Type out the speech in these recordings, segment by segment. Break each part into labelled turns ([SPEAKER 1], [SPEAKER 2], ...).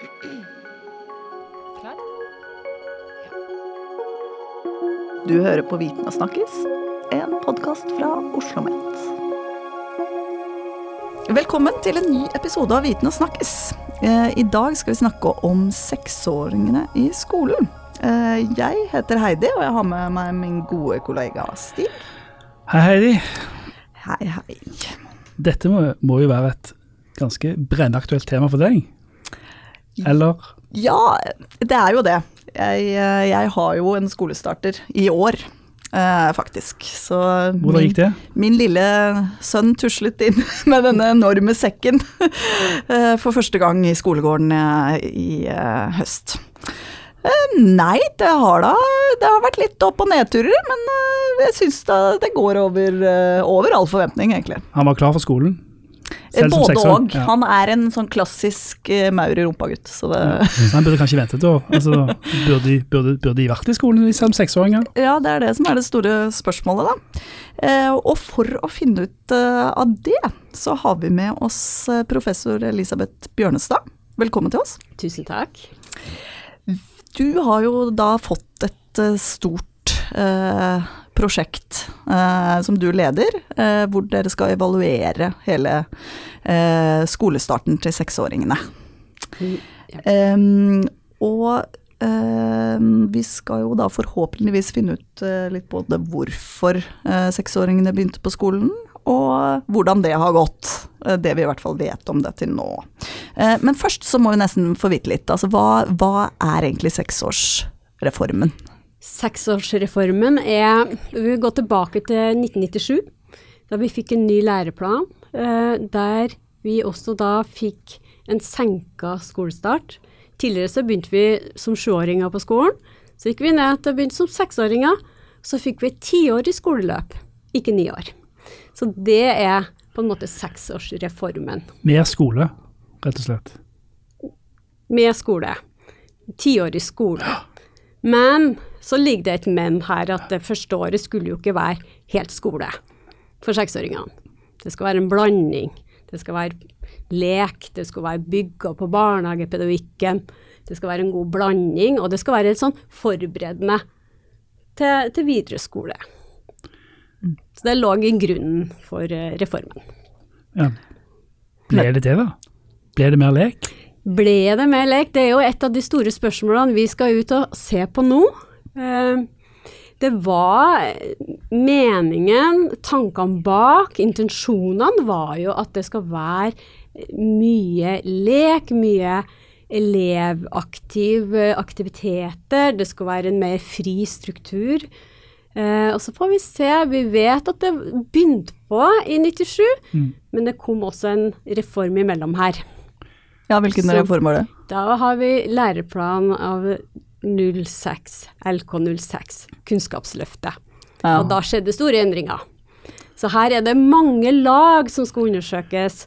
[SPEAKER 1] Klar?
[SPEAKER 2] Du hører på Viten og snakkes, en podkast fra Oslo OsloMet. Velkommen til en ny episode av Viten og snakkes. Eh, I dag skal vi snakke om seksåringene i skolen. Eh, Jeg heter Heidi, og jeg har med meg min gode kollega Stig.
[SPEAKER 3] Hei, Heidi.
[SPEAKER 2] Hei, hei.
[SPEAKER 3] Dette må, må jo være et ganske brennaktuelt tema for deg. Eller?
[SPEAKER 2] Ja, det er jo det. Jeg, eh, jeg har jo en skolestarter i år, eh, faktisk. Så
[SPEAKER 3] Hvordan gikk det?
[SPEAKER 2] Min lille sønn tuslet inn med denne enorme sekken eh, for første gang i skolegården eh, i høst. Nei, det har da Det har vært litt opp- og nedturer, men jeg syns det går over, over all forventning, egentlig.
[SPEAKER 3] Han var klar for skolen?
[SPEAKER 2] Eh,
[SPEAKER 3] Selv
[SPEAKER 2] Både òg.
[SPEAKER 3] Ja.
[SPEAKER 2] Han er en sånn klassisk uh, maur i rumpa-gutt, så ja.
[SPEAKER 3] Så han burde kanskje vente år. Altså, burde, de- burde, burde de vært i skolen som seksåringer?
[SPEAKER 2] Ja, det er det som er det store spørsmålet, da. Uh, og for å finne ut uh, av det, så har vi med oss eh, professor Elisabeth Bjørnestad. Velkommen til oss.
[SPEAKER 1] Tusen takk.
[SPEAKER 2] Du har jo da fått et eh, stort eh, prosjekt eh, som du leder, eh, hvor dere skal evaluere hele eh, skolestarten til seksåringene.
[SPEAKER 1] Mm, ja.
[SPEAKER 2] Og em, vi skal jo da forhåpentligvis finne ut eh, litt både hvorfor eh, seksåringene begynte på skolen, og hvordan det har gått. eh, det vi i hvert fall vet om det til nå. Eh, men først så må vi nesten få vite litt. Altså hva, hva er egentlig seksårsreformen?
[SPEAKER 1] Seksårsreformen er Vi går tilbake til 1997, da vi fikk en ny læreplan. eh, Der vi også da fikk en senka skolestart. Tidligere så begynte vi som sjuåringer på skolen. Så gikk vi ned til å begynne som seksåringer. Så fikk vi et tiårig skoleløp, ikke ni år. Så det er på en måte seksårsreformen.
[SPEAKER 3] Mer skole, rett og slett.
[SPEAKER 1] med skole. Tiårig skole. Men så ligger det et men her, at det første året skulle jo ikke være helt skole for seksåringene. Det skal være en blanding. Det skal være lek, det skal være bygga på barnehagepedagogikken. Det skal være en god blanding, og det skal være sånn forberedende til, til videre skole. Så det lå i grunnen for eh, reformen.
[SPEAKER 3] Ja. Ble det det, da? Ble det mer lek?
[SPEAKER 1] Ble det mer lek? Det er jo et av de store spørsmålene vi skal ut og se på nå. Eh, Det var meningen, tankene bak, intensjonene var jo at det skal være mye lek, mye elevaktiv eh, aktiviteter, det skal være en mer fri struktur. Eh, og så får vi se, vi vet at det begynte på i 97,
[SPEAKER 3] Mm.
[SPEAKER 1] men det kom også en reform imellom her.
[SPEAKER 2] Ja, hvilken
[SPEAKER 1] Så-
[SPEAKER 2] reform var det?
[SPEAKER 1] Da har vi læreplan av 06, LK06, Kunnskapsløftet.
[SPEAKER 2] Ja.
[SPEAKER 1] Og da skjedde store endringer. Så her er det mange lag som skal undersøkes,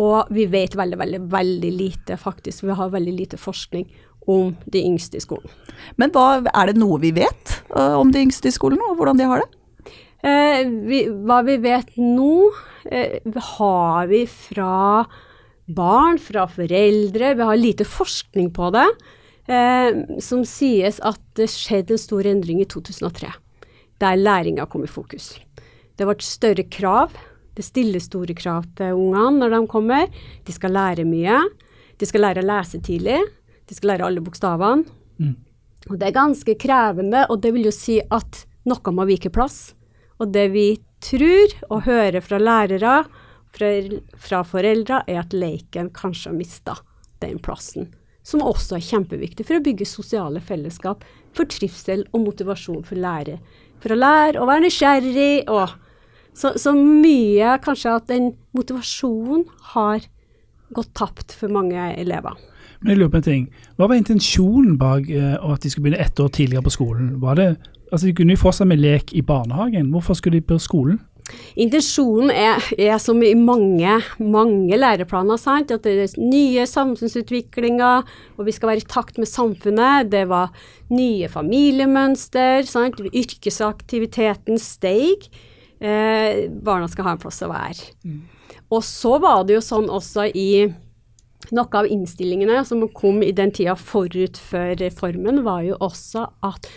[SPEAKER 1] og vi vet veldig, veldig, veldig lite, faktisk. Vi har veldig lite forskning om de yngste i skolen.
[SPEAKER 2] Men hva, er det noe vi vet uh, om de yngste i skolen, og hvordan de har det?
[SPEAKER 1] Eh, vi, hva vi vet nå, eh, har vi fra barn, fra foreldre. Vi har lite forskning på det, som sies at det skjedde en stor endring i 2003, der læringa kom i fokus. Det ble større krav. Det stilles store krav til ungene når de kommer. De skal lære mye. De skal lære å lese tidlig. De skal lære alle bokstavene.
[SPEAKER 3] Mm.
[SPEAKER 1] Og det er ganske krevende, og det vil jo si at noe må vike plass. Og det vi tror og hører fra lærere, fra, fra foreldre, er at leken kanskje har mista den plassen. Som også er kjempeviktig for å bygge sosiale fellesskap, for trivsel og motivasjon for å lære. For å lære og være nysgjerrig og så, så mye kanskje at den motivasjonen har gått tapt for mange elever.
[SPEAKER 3] Men jeg lurer på en ting. Hva var intensjonen bak eh, at de skulle begynne ett år tidligere på skolen? Var det, altså De kunne jo fortsatt med lek i barnehagen. Hvorfor skulle de på skolen?
[SPEAKER 1] Intensjonen er, er som i mange, mange læreplaner, sant? at det er nye samfunnsutviklinger, og vi skal være i takt med samfunnet. Det var nye familiemønster, sant? yrkesaktiviteten steig. Eh, barna skal ha en plass å være. Og så var det jo sånn også i noe av innstillingene som kom i den tida forut for reformen, var jo også at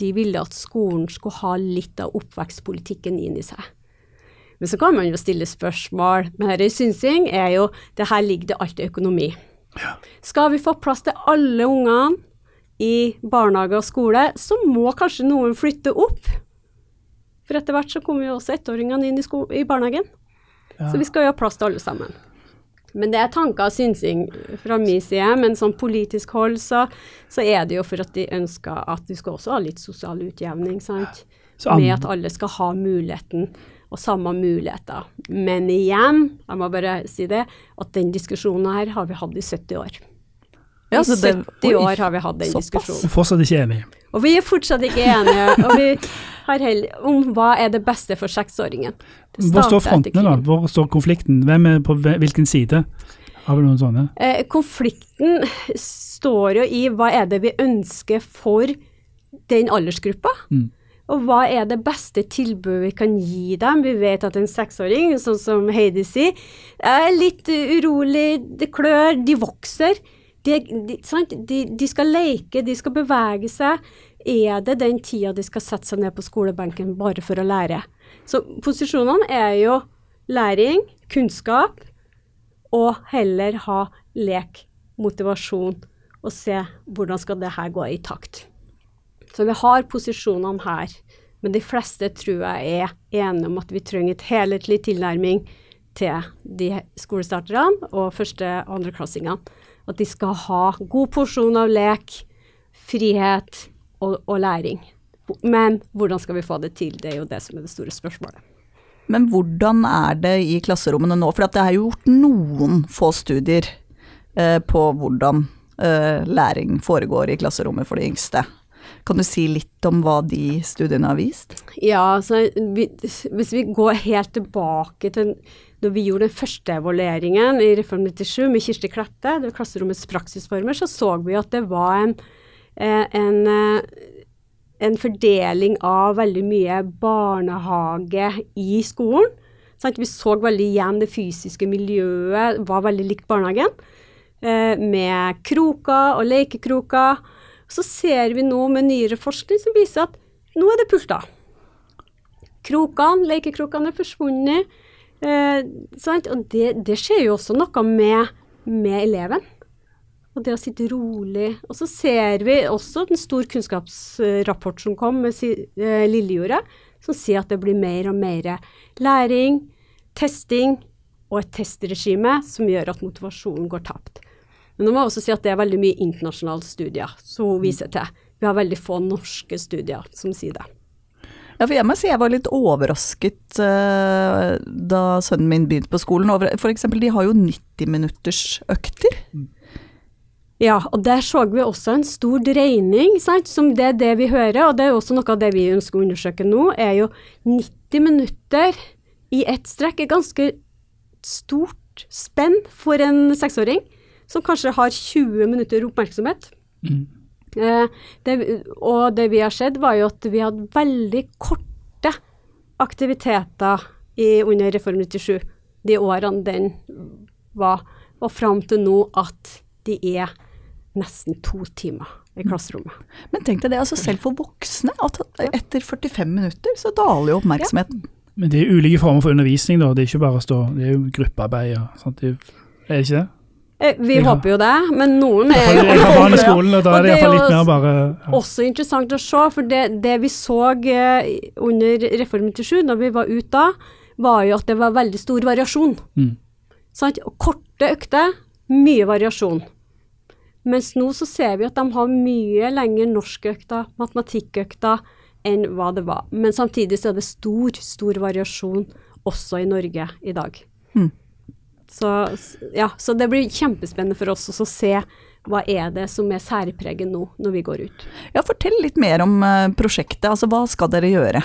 [SPEAKER 1] de ville at skolen skulle ha litt av oppvekstpolitikken inn i seg. Men så kan man jo stille spørsmål. Men her i synsing er jo det her ligger det alltid økonomi. Skal vi få plass til alle ungene i barnehage og skole, så må kanskje noen flytte opp. For etter hvert så kommer jo også ettåringene inn i, i barnehagen. Ja. Så vi skal jo ha plass til alle sammen. Men det er tanker og synsing fra min side, men sånn politisk hold så, så, er det jo for at de ønsker at vi skal også ha litt sosial utjevning, sant. Med at alle skal ha muligheten og samme muligheter. Men igjen, jeg må bare si det, at den diskusjonen her har vi hatt i 70 år. I ja, 70 det, år har vi hatt den såpass. diskusjonen.
[SPEAKER 3] Fortsatt ikke enige.
[SPEAKER 1] Og vi er fortsatt ikke enige. og vi har heller, om hva er det beste for seksåringen.
[SPEAKER 3] Hvor står frontene, da? Hvor står konflikten? Hvem er på hvilken side? Har vi noen sånne?
[SPEAKER 1] Eh, konflikten står jo i hva er det vi ønsker for den aldersgruppa. Mm. Og hva er det beste tilbudet vi kan gi dem? Vi vet at en seksåring, sånn som Heidi sier, er litt urolig, det klør, de vokser. De, de, de, de, skal leke, de skal bevege seg. Er det den tida de skal sette seg ned på skolebenken bare for å lære? Så posisjonene er jo læring, kunnskap, og heller ha lek, motivasjon, og se hvordan skal det her gå i takt. Så vi har posisjonene her. Men de fleste tror jeg er enige om at vi trenger et helhetlig tilnærming til de skolestarterne og første- og andreklassingene. At de skal ha god porsjon av lek, frihet og, og, læring. Men hvordan skal vi få det til? Det er jo det som er det store spørsmålet.
[SPEAKER 2] Men hvordan er det i klasserommene nå? For det er jo gjort noen få studier eh, på hvordan eh, læring foregår i klasserommet for de yngste. Kan du si litt om hva de studiene har vist?
[SPEAKER 1] Ja, altså, vi, Hvis vi går helt tilbake til når vi gjorde den første evalueringen i Reform 97 med Kirsti Klette, det var klasserommets praksisformer, så så vi at det var en, eh, en, eh, en fordeling av veldig mye barnehage i skolen. Vi så veldig igjen det fysiske miljøet var veldig likt barnehagen. Eh, med kroker og lekekroker. Så ser vi nå med nyere forskning som viser at nå er det pulter. Krokene, lekekrokene er forsvunnet. Eh, og det, det, skjer jo også noe med, med, eleven. Og det å sitte rolig. Og så ser vi også en stor kunnskapsrapport som kom med eh, Lillejordet, som sier at det blir mer og mer læring, testing og et testregime som gjør at motivasjonen går tapt. Men nå må jeg også si at det er veldig mye internasjonale studier som hun viser til. Vi har veldig få norske studier som sier det.
[SPEAKER 2] Ja, for jeg må si jeg var litt overrasket uh, da sønnen min begynte på skolen. Eksempel, de har jo 90 minutters økter.
[SPEAKER 1] Ja, og der så vi også en stor dreining, sant? som det er det vi hører. Og det er også noe av det vi ønsker å undersøke nå, er jo 90 minutter i ett strekk. Et ganske stort spenn for en seksåring som kanskje har 20 minutter oppmerksomhet. Mm. Eh, det, og det vi har sett, var jo at vi hadde veldig korte aktiviteter i, under Reform 97, de årene den var, og fram til nå at de er nesten to timer i klasserommet.
[SPEAKER 2] Men tenk deg det, altså selv for voksne, at etter 45 minutter så daler jo oppmerksomheten. Ja.
[SPEAKER 3] Men det er ulike former for undervisning, da. Det er ikke bare å stå, det er jo gruppearbeid. Og er det ikke det?
[SPEAKER 1] Eh, vi ja. håper jo det, men noen er jo
[SPEAKER 3] Jeg har i skolen, og da er det iallfall litt mer bare
[SPEAKER 1] ja. Også interessant å se, for det, det vi så eh, under Reform 97, da vi var ute da, var jo at det var veldig stor variasjon. Mm. Sånn, korte økter, mye variasjon. Mens nå så ser vi at de har mye lengre norskøkter, matematikkøkter, enn hva det var. Men samtidig så er det stor, stor variasjon også i Norge i dag. Mm. Så, ja, så det blir kjempespennende for oss å se hva er det som er særpreget nå, når vi går ut.
[SPEAKER 2] Ja, Fortell litt mer om uh, prosjektet. Altså, Hva skal dere gjøre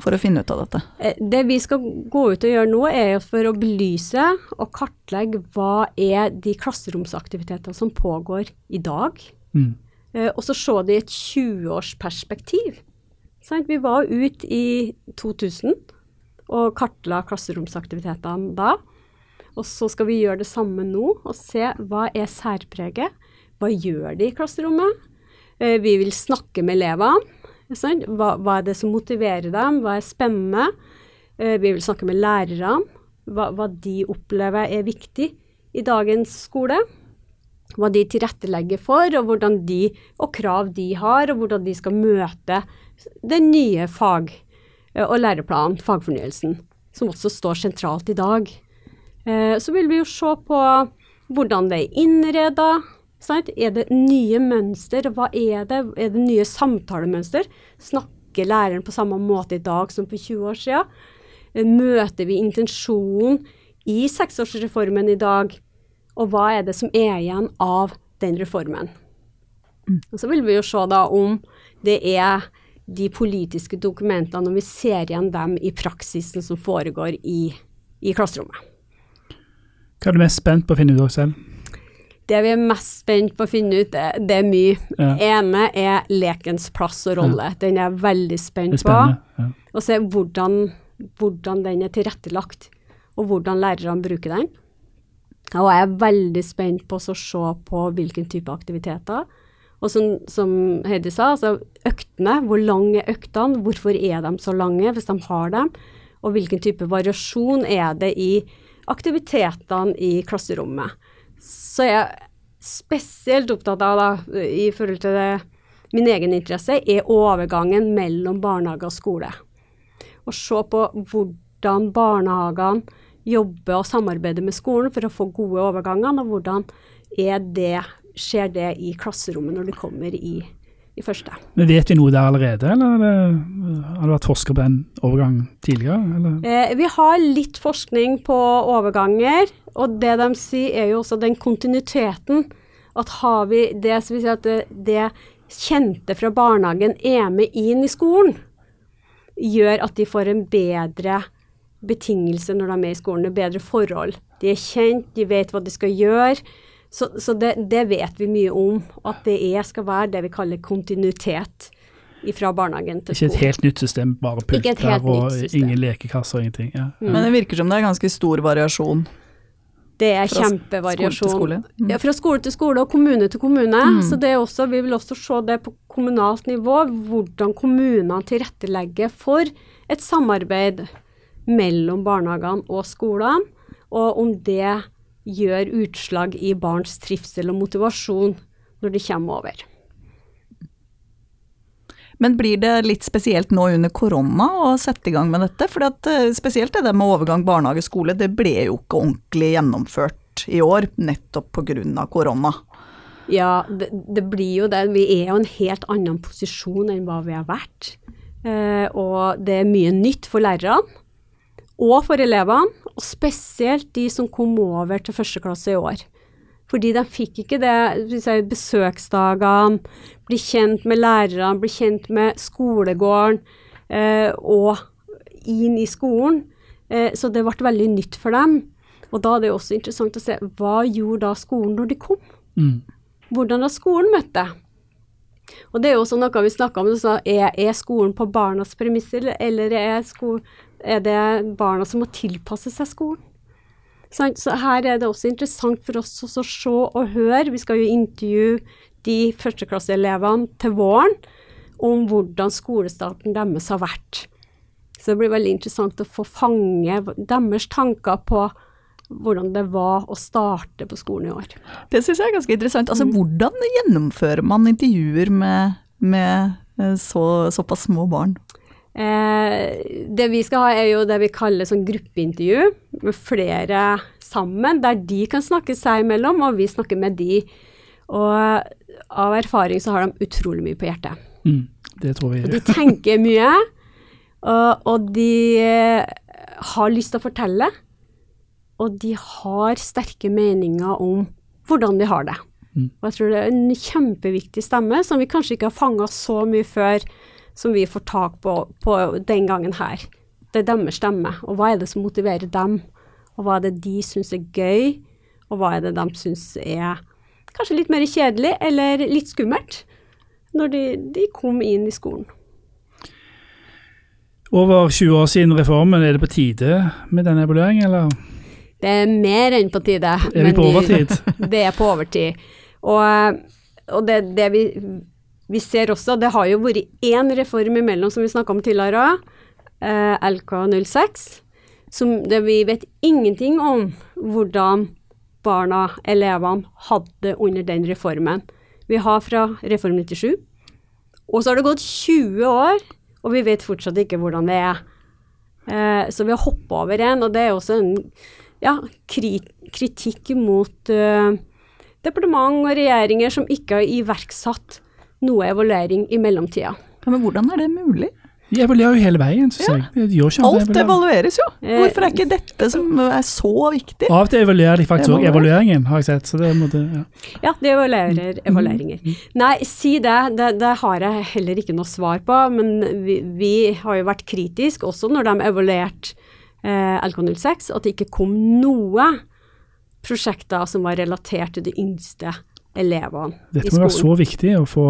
[SPEAKER 2] for å finne ut av dette?
[SPEAKER 1] Eh, det vi skal gå ut og gjøre nå, er for å belyse og kartlegge hva er de klasseromsaktivitetene som pågår i dag. Mm. Uh, og så se det i et 20-årsperspektiv. Sånn, vi var ute i 2000 og kartla klasseromsaktivitetene da. Og så skal vi gjøre det samme nå, og se hva er særpreget. Hva gjør de i klasserommet? Eh, vi vil snakke med elevene. Hva, hva, er det som motiverer dem? Hva er spennende? Eh, vi vil snakke med lærerne. Hva, hva de opplever er viktig i dagens skole hva de tilrettelegger for, og, de, og krav de har, og hvordan de skal møte den nye fag- og læreplanen, fagfornyelsen, som også står sentralt i dag. Eh, så vil vi jo se på hvordan det er innreda. Er det nye mønster? Hva er det? Er det nye samtalemønster? Snakker læreren på samme måte i dag som for 20 år siden? Eh, møter vi intensjonen i seksårsreformen i dag? Og hva er det som er igjen av den reformen? Mm. Og så vil vi jo se da om det er de politiske dokumentene, om vi ser igjen dem i praksisen som foregår i, i klasserommet.
[SPEAKER 3] Hva er du mest spent på å finne ut av selv?
[SPEAKER 1] Det vi er mest spent på å finne ut, det, det er mye. Ja. ene er lekens plass og rolle. Ja. Den er jeg veldig spent på. Ja. Og se hvordan, hvordan den er tilrettelagt, og hvordan lærerne bruker den. Og jeg er veldig spent på å se på hvilken type aktiviteter. Og som, som Heidi sa, altså øktene, hvor lange er øktene, hvorfor er de så lange hvis de har dem, og hvilken type variasjon er det i aktivitetene i klasserommet. Så jeg er spesielt opptatt av, da, i forhold til det, min egen interesse, er overgangen mellom barnehage og skole. Og se på hvordan barnehagene jobber og samarbeider med skolen for å få gode overganger, og hvordan det, skjer det i klasserommet når du kommer i, i første.
[SPEAKER 3] Men Vet vi noe der allerede, eller det, har det vært forsker på den overgangen tidligere?
[SPEAKER 1] Eh, vi har litt forskning på overganger, og det de sier er jo også den kontinuiteten. At har vi det, si at det, det kjente fra barnehagen er med inn i skolen, gjør at de får en bedre betingelse når de er med i skolen, bedre forhold. De er kjent, de vet hva de skal gjøre. Så, så det, det, vet vi mye om, at det er, skal være det vi kaller kontinuitet fra barnehagen til
[SPEAKER 3] skolen. Ikke et helt nytt system, bare pulter og ingen lekekasser og ingenting. Ja.
[SPEAKER 2] Mm. Men det virker som det er ganske stor variasjon.
[SPEAKER 1] Det er fra kjempevariasjon. Skole skole. Mm. Ja, fra skole til skole og kommune til kommune. Mm. Så det er også, vi vil også se det på kommunalt nivå, hvordan kommunene tilrettelegger for et samarbeid mellom barnehagene og skolene, og om det gjør utslag i barns trivsel og motivasjon når de kommer over.
[SPEAKER 2] Men blir det litt spesielt nå under korona å sette i gang med dette? For eh, spesielt det med overgang barnehage-skole, det ble jo ikke ordentlig gjennomført i år, nettopp pga. korona.
[SPEAKER 1] Ja, det, det, blir jo det. Vi er jo en helt annen posisjon enn hva vi har vært. Eh, og det er mye nytt for lærerne og for elevene, og spesielt de som kom over til første klasse i år. Fordi de fikk ikke det si, besøksdagene, bli kjent med lærerne, bli kjent med skolegården eh, og inn i skolen. Eh, så det ble veldig nytt for dem. Og da er det også interessant å se hva gjorde da skolen når de kom? Mm. Hvordan har skolen møtt det? Og det er jo også noe vi snakka om, er, er, skolen på barnas premisser, eller er, sko, er, det barna som må tilpasse seg skolen? Så her er det også interessant for oss å se og høre. Vi skal jo intervjue de førsteklasseelevene til våren om hvordan skolestarten deres har vært. Så det blir veldig interessant å få fange deres tanker på hvordan det var å starte på skolen i år.
[SPEAKER 2] Det syns jeg er ganske interessant. Altså. Hvordan gjennomfører man intervjuer med, med eh, så, såpass små barn?
[SPEAKER 1] Eh, det vi skal ha, er jo det vi kaller sånn gruppeintervju med flere sammen, der de kan snakke seg imellom, og vi snakker med de. Og av erfaring så har de utrolig mye på hjertet.
[SPEAKER 3] Mm, det tror vi.
[SPEAKER 1] De tenker mye, og, og de har lyst til å fortelle og de har sterke meninger om hvordan de har det. Mm. Og jeg tror det er en kjempeviktig stemme som vi kanskje ikke har fanga så mye før som vi får tak på, på den gangen her. Det er deres stemme, og hva er det som motiverer dem? Og hva er det de syns er gøy, og hva er det de syns er kanskje litt mer kjedelig eller litt skummelt når de, de kom inn i skolen.
[SPEAKER 3] Over 20 år siden reformen, er det på tide med denne evalueringen, eller?
[SPEAKER 1] Det er mer enn på tide.
[SPEAKER 3] Er vi på overtid?
[SPEAKER 1] det er på overtid. Og, og det, det vi, vi ser også, det har jo vært én reform imellom, som vi snakka om tidligere eh, LK06, som det vi vet ingenting om hvordan barna, elevene, hadde under den reformen. Vi har fra Reform 97, og så har det gått 20 år, og vi vet fortsatt ikke hvordan det er. Eh, så vi har hoppa over en, og det er også en ja, kritikk mot eh, departement og regjeringer som ikke har iverksatt noe evaluering i mellomtida.
[SPEAKER 2] Ja, men hvordan er det mulig?
[SPEAKER 3] De evaluerer jo hele veien, syns jeg. De gjør ikke
[SPEAKER 2] Alt evalueres jo.
[SPEAKER 1] Eh,
[SPEAKER 2] Hvorfor er ikke dette som er så viktig?
[SPEAKER 3] Av og til evaluerer de faktisk òg evalueringen, har jeg sett. Så det måtte, ja.
[SPEAKER 1] Ja, de evaluerer evalueringer. Nei, si det. det. Det har jeg heller ikke noe svar på, men vi, vi har jo vært kritiske også når de evaluerte eh, LK06, at det ikke kom noe prosjekter som var relatert til de yngste elevene
[SPEAKER 3] Dette
[SPEAKER 1] i
[SPEAKER 3] må være så viktig å få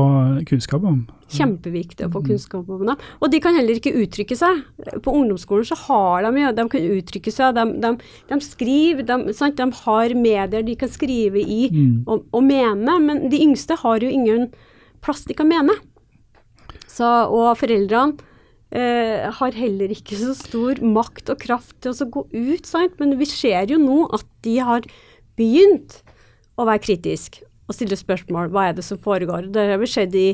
[SPEAKER 3] kunnskap om.
[SPEAKER 1] Kjempeviktig å få kunnskap om det. Og de kan heller ikke uttrykke seg. På ungdomsskolen så har de jo, de kan uttrykke seg, de, de, de skriver, de, sant? de har medier de kan skrive i og, og mene, men de yngste har jo ingen plass de kan mene. Så, og foreldrene eh, har heller ikke så stor makt og kraft til å gå ut, sant? men vi ser jo nå at de har begynt å være kritisk og stille spørsmål. Hva er det som foregår? Det har sett i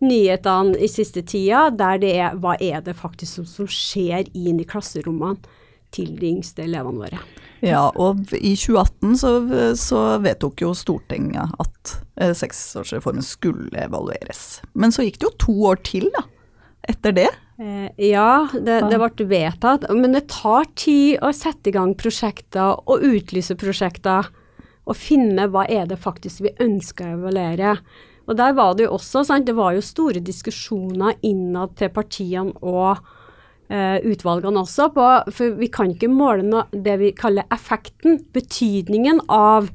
[SPEAKER 1] nyhetene i siste tida, der det er hva er det faktisk som, som skjer inn i klasserommene til de yngste elevene våre.
[SPEAKER 2] Ja, og i 2018 så, så vedtok jo Stortinget at eh, seksårsreformen skulle evalueres. Men så gikk det jo to år til, da. Etter det.
[SPEAKER 1] Eh, ja, det, det ble vedtatt, men det tar tid å sette i gang prosjekter og utlyse prosjekter. Og finne hva er det faktisk vi ønsker å evaluere. Og der var det jo også, sant, det var jo store diskusjoner innad til partiene og eh, utvalgene også, på, for vi kan ikke måle noe, det vi kaller effekten, betydningen av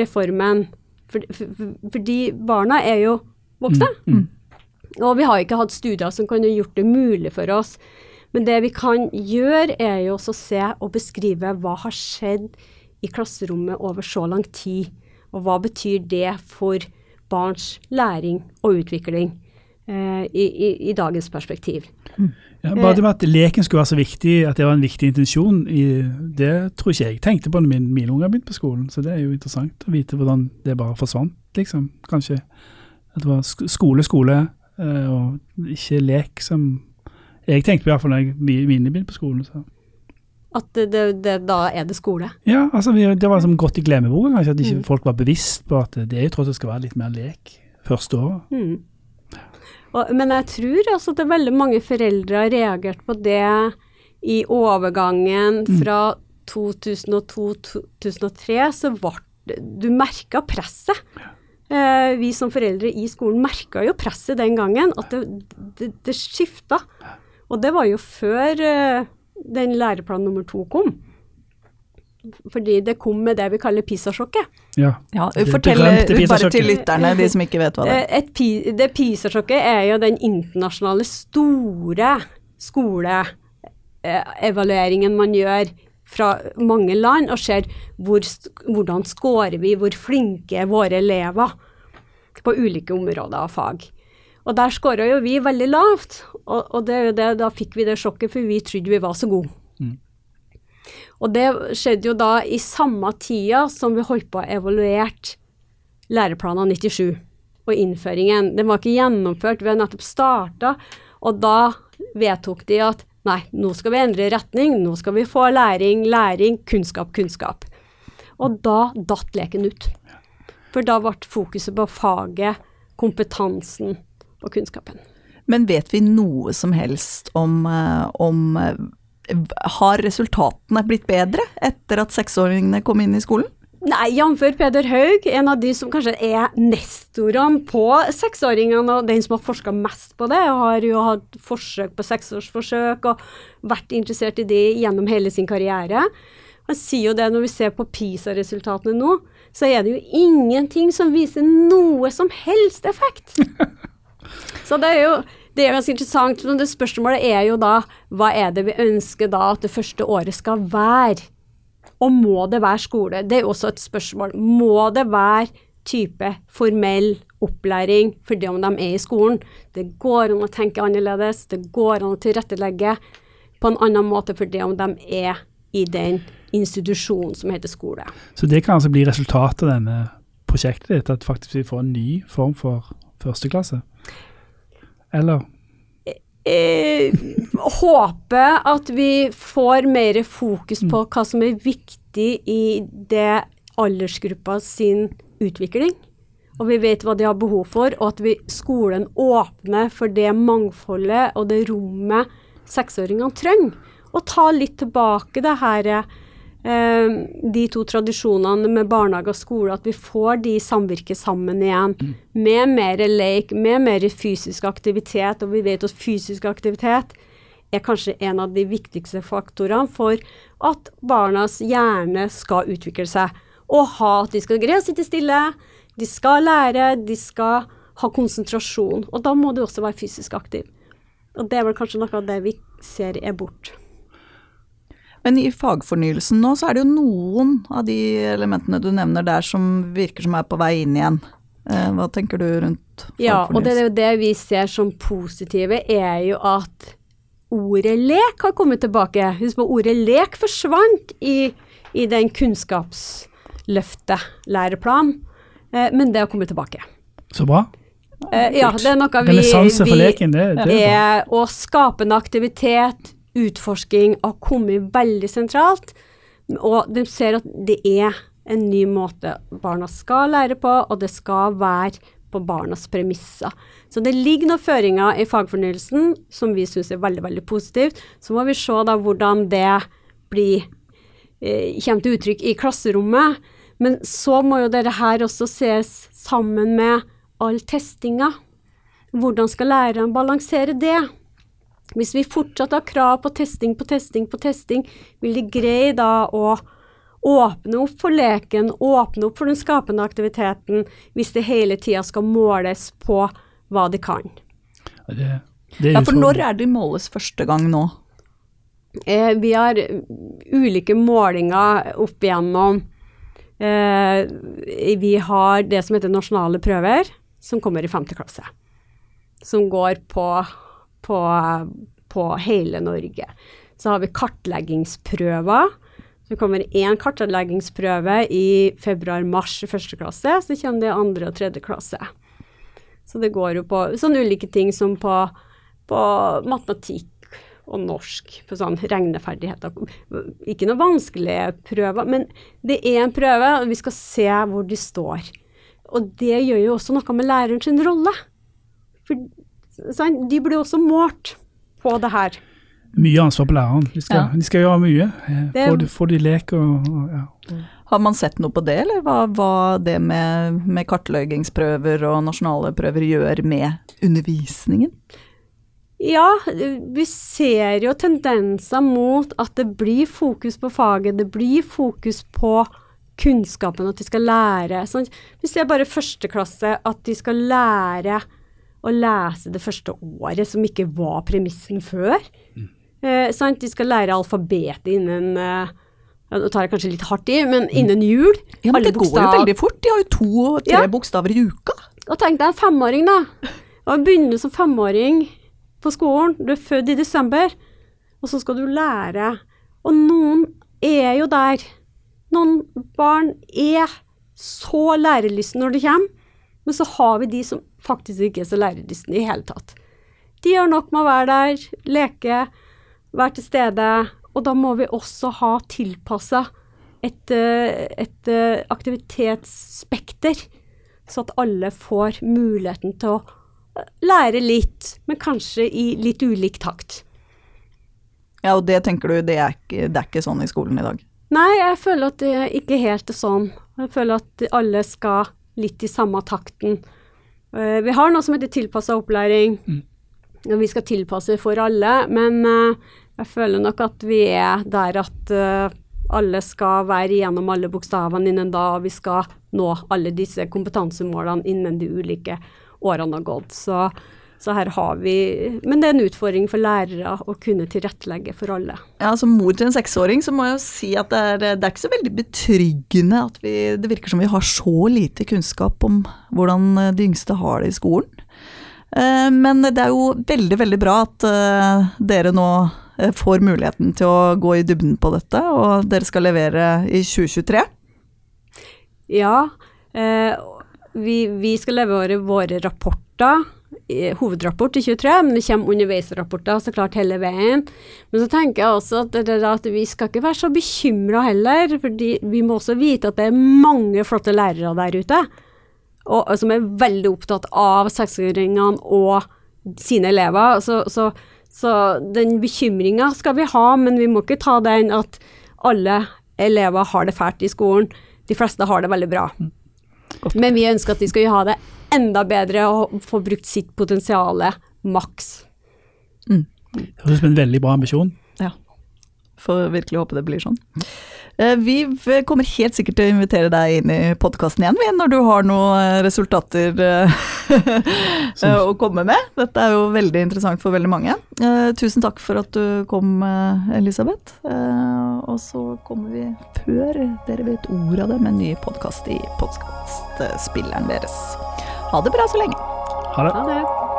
[SPEAKER 1] reformen. For, for, for, fordi barna er jo voksne. Og vi har ikke hatt studier som kan ha gjort det mulig for oss. Men det vi kan gjøre, er jo også å se og beskrive hva har skjedd i klasserommet over så lang tid. Og hva betyr det for barns læring og utvikling eh, i, i, i dagens perspektiv.
[SPEAKER 3] Ja, bare det med at leken skulle være så viktig, at det var en viktig intensjon, i, det tror ikke jeg tenkte på når min, mine unger begynte på skolen. Så det er jo interessant å vite hvordan det bare forsvant, liksom. Kanskje at det var skole, skole, eh, og ikke lek som jeg tenkte på iallfall da jeg- mine begynte på skolen. Så.
[SPEAKER 1] At det, det, det, da er det skole.
[SPEAKER 3] Ja, altså vi, det var liksom gått i glemmeboka, kanskje, at ikke
[SPEAKER 1] Mm.
[SPEAKER 3] folk var bevisst på at det er jo tross alt skal være litt mer lek første året.
[SPEAKER 1] Mm. Og, men jeg tror altså at det er veldig mange foreldre har reagert på det i overgangen fra 2002-2003, så ble du merka presset. Eh, vi som foreldre i skolen merka jo presset den gangen, at det, det, det skifta. Og det var jo før eh, den læreplan nummer to kom. Fordi det kom med det vi kaller PISA-sjokket.
[SPEAKER 3] Ja.
[SPEAKER 2] Ja, Fortell
[SPEAKER 3] berømte
[SPEAKER 2] bare til lytterne, de som ikke vet hva det er.
[SPEAKER 1] Eh, Et, det PISA-sjokket er jo den internasjonale store skoleevalueringen man gjør fra mange land, og ser hvor, hvordan scorer vi, hvor flinke er våre elever på ulike områder av fag. Og der scorer jo vi veldig lavt, og, og det, det, da fikk vi det sjokket, for vi trodde vi var så gode. Og det skjedde jo da i samme tida som vi holdt på å evaluere læreplanen 97 og innføringen. Den var ikke gjennomført, vi har nettopp starta, og da vedtok de at nei, nå skal vi endre retning, nå skal vi få læring, læring, kunnskap, kunnskap. Og da datt leken ut. For da ble fokuset på faget, kompetansen og kunnskapen.
[SPEAKER 2] Men vet vi noe som helst om, eh, om eh, Har resultatene blitt bedre etter at seksåringene kom inn i skolen?
[SPEAKER 1] Nei, jf. Peder Haug, en av de som kanskje er nestorene på seksåringene, og den som har forska mest på det, og har jo hatt forsøk på seksårsforsøk og vært interessert i det gjennom hele sin karriere. Han sier jo det når vi ser på PISA-resultatene nå, så er det jo ingenting som viser noe som helst effekt. Så det er jo det er ganske interessant, men det spørsmålet er jo da hva er det vi ønsker da at det første året skal være? Og må det være skole? Det er jo også et spørsmål. Må det være type formell opplæring for det om de er i skolen? Det går an å tenke annerledes, det går an å tilrettelegge på en annen måte for det om de er i den institusjonen som heter skole.
[SPEAKER 3] Så det kan altså bli resultatet av denne prosjektet ditt, at faktisk vi får en ny form for førsteklasse? Eller?
[SPEAKER 1] Eh, håpe at vi får mer fokus på hva som er viktig i det aldersgruppa sin utvikling. Og vi vet hva de har behov for, og at vi, skolen åpner for det mangfoldet og det rommet seksåringene trenger. Og ta litt tilbake det her eh, de to tradisjonene med barnehage og skole, at vi får de samvirke sammen igjen. Mm. Med mer lek, med mer fysisk aktivitet. Og vi vet at fysisk aktivitet er kanskje en av de viktigste faktorene for at barnas hjerne skal utvikle seg. Og ha at de skal greie å sitte stille, de skal lære, de skal ha konsentrasjon. Og da må du også være fysisk aktiv. Og det er vel kanskje noe av det vi ser er borte.
[SPEAKER 2] Men i fagfornyelsen nå, så er det jo noen av de elementene du nevner der som virker som er på vei inn igjen. Eh, hva tenker du rundt fagfornyelsen?
[SPEAKER 1] Ja, og det det vi ser som positive, er jo at ordet lek har kommet tilbake. Husk på, ordet lek forsvant i, i den kunnskapsløftet, læreplanen, eh, men det har kommet tilbake.
[SPEAKER 3] Så bra.
[SPEAKER 1] Eh, ja, det er noe vi,
[SPEAKER 3] vi for leken, det, det
[SPEAKER 1] er, er å skape en aktivitet, utforsking har kommet veldig sentralt. Og de ser at det er en ny måte barna skal lære på, og det skal være på barnas premisser. Så det ligger noen føringer i fagfornyelsen som vi syns er veldig veldig positivt. Så må vi se da hvordan det blir, eh, kommer til uttrykk i klasserommet. Men så må jo dette her også ses sammen med all testinga. Hvordan skal læreren balansere det? Hvis vi fortsatt har krav på testing på testing på testing, vil de greie da å åpne opp for leken, åpne opp for den skapende aktiviteten, hvis det hele tida skal måles på hva de kan.
[SPEAKER 2] Det, det ja, for når er de måles første gang nå?
[SPEAKER 1] Eh, vi har ulike målinger opp igjennom. Eh, vi har det som heter nasjonale prøver, som kommer i femte klasse. Som går på på, på hele Norge. Så har vi kartleggingsprøver. Så kommer én kartleggingsprøve i februar-mars i første klasse, så kommer det i andre og tredje klasse. Så det går jo på sånne ulike ting som på, på matematikk og norsk, på sånn regneferdigheter. Ikke noe vanskelige prøver, men det er en prøve, og vi skal se hvor de står. Og det gjør jo også noe med læreren sin rolle. For sånn, de blir også målt på det her.
[SPEAKER 3] Mye ansvar på læreren. De skal, ja. de skal gjøre mye. Eh, få de lek og, og ja.
[SPEAKER 2] Har man sett noe på det, eller hva, hva det med, med kartleggingsprøver og nasjonale prøver gjør med undervisningen?
[SPEAKER 1] Ja, vi ser jo tendenser mot at det blir fokus på faget. Det blir fokus på kunnskapen, at de skal lære. Sånn, vi ser bare første klasse at de skal lære å lese det første året, som ikke var premissen før. Mm. Eh, De skal lære alfabetet innen eh, Nå tar jeg kanskje litt hardt i, men mm. innen jul.
[SPEAKER 2] Ja, men det bokstav... går jo veldig fort. De har jo to og tre ja. bokstaver i uka.
[SPEAKER 1] Og tenk deg en femåring, da. Og begynner som femåring på skolen. Du er født i desember, og så skal du lære. Og noen er jo der. Noen barn er så lærelystne når det kommer, men så har vi de som faktisk ikke er så lærelysten i hele tatt. De gjør nok med å være der, leke, være til stede. Og da må vi også ha tilpassa et, eh, et eh, aktivitetsspekter, så at alle får muligheten til å eh, lære litt, men kanskje i litt ulik takt.
[SPEAKER 2] Ja, og det tenker du, det er ikke, det er ikke sånn i skolen i dag?
[SPEAKER 1] Nei, jeg føler at det ikke helt er sånn. Jeg føler at alle skal litt i samme takten. Uh, vi har noe som heter tilpassa opplæring, mm. og vi skal tilpasse for alle. Men uh, jeg føler nok at vi er der at uh, alle skal være igjennom alle bokstavene innen da, og vi skal nå alle disse kompetansemålene innen de ulike årene har gått. Så Så her har vi Men det er en utfordring for lærere å kunne tilrettelegge for alle.
[SPEAKER 2] Ja, Som mor til en seksåring så må jeg jo si at det er, det er ikke så veldig betryggende at vi, det virker som vi har så lite kunnskap om hvordan de yngste har det i skolen. Eh, men det er jo veldig, veldig bra at eh, dere nå eh, får muligheten til å gå i dybden på dette, og dere skal levere i 2023.
[SPEAKER 1] Ja, vi, vi skal levere våre rapporter hovedrapport i 23, men det kommer underveisrapporter så klart hele veien. Men så tenker jeg også at, at vi skal ikke være så bekymra heller, for vi må også vite at det er mange flotte lærere der ute og, som er veldig opptatt av seksåringene og sine elever. Så, så, så den bekymringa skal vi ha, men vi må ikke ta den at alle elever har det fælt i skolen. De fleste har det veldig bra. Men vi ønsker at de skal ha det enda bedre og få brukt sitt potensial maks.
[SPEAKER 3] Mm. Det høres ut som en veldig bra ambisjon.
[SPEAKER 2] Får virkelig håpe det blir sånn. Eh, vi kommer helt sikkert til å invitere deg inn i podkasten igjen når du har noen eh, resultater eh, å komme med. Dette er jo veldig interessant for veldig mange. Tusen takk for at du kom, Elisabeth. Og så kommer vi, før dere vet ordet av det, med en ny podkast i podkastspilleren deres. Ha det bra så lenge.
[SPEAKER 3] Ha det.
[SPEAKER 1] Ha det.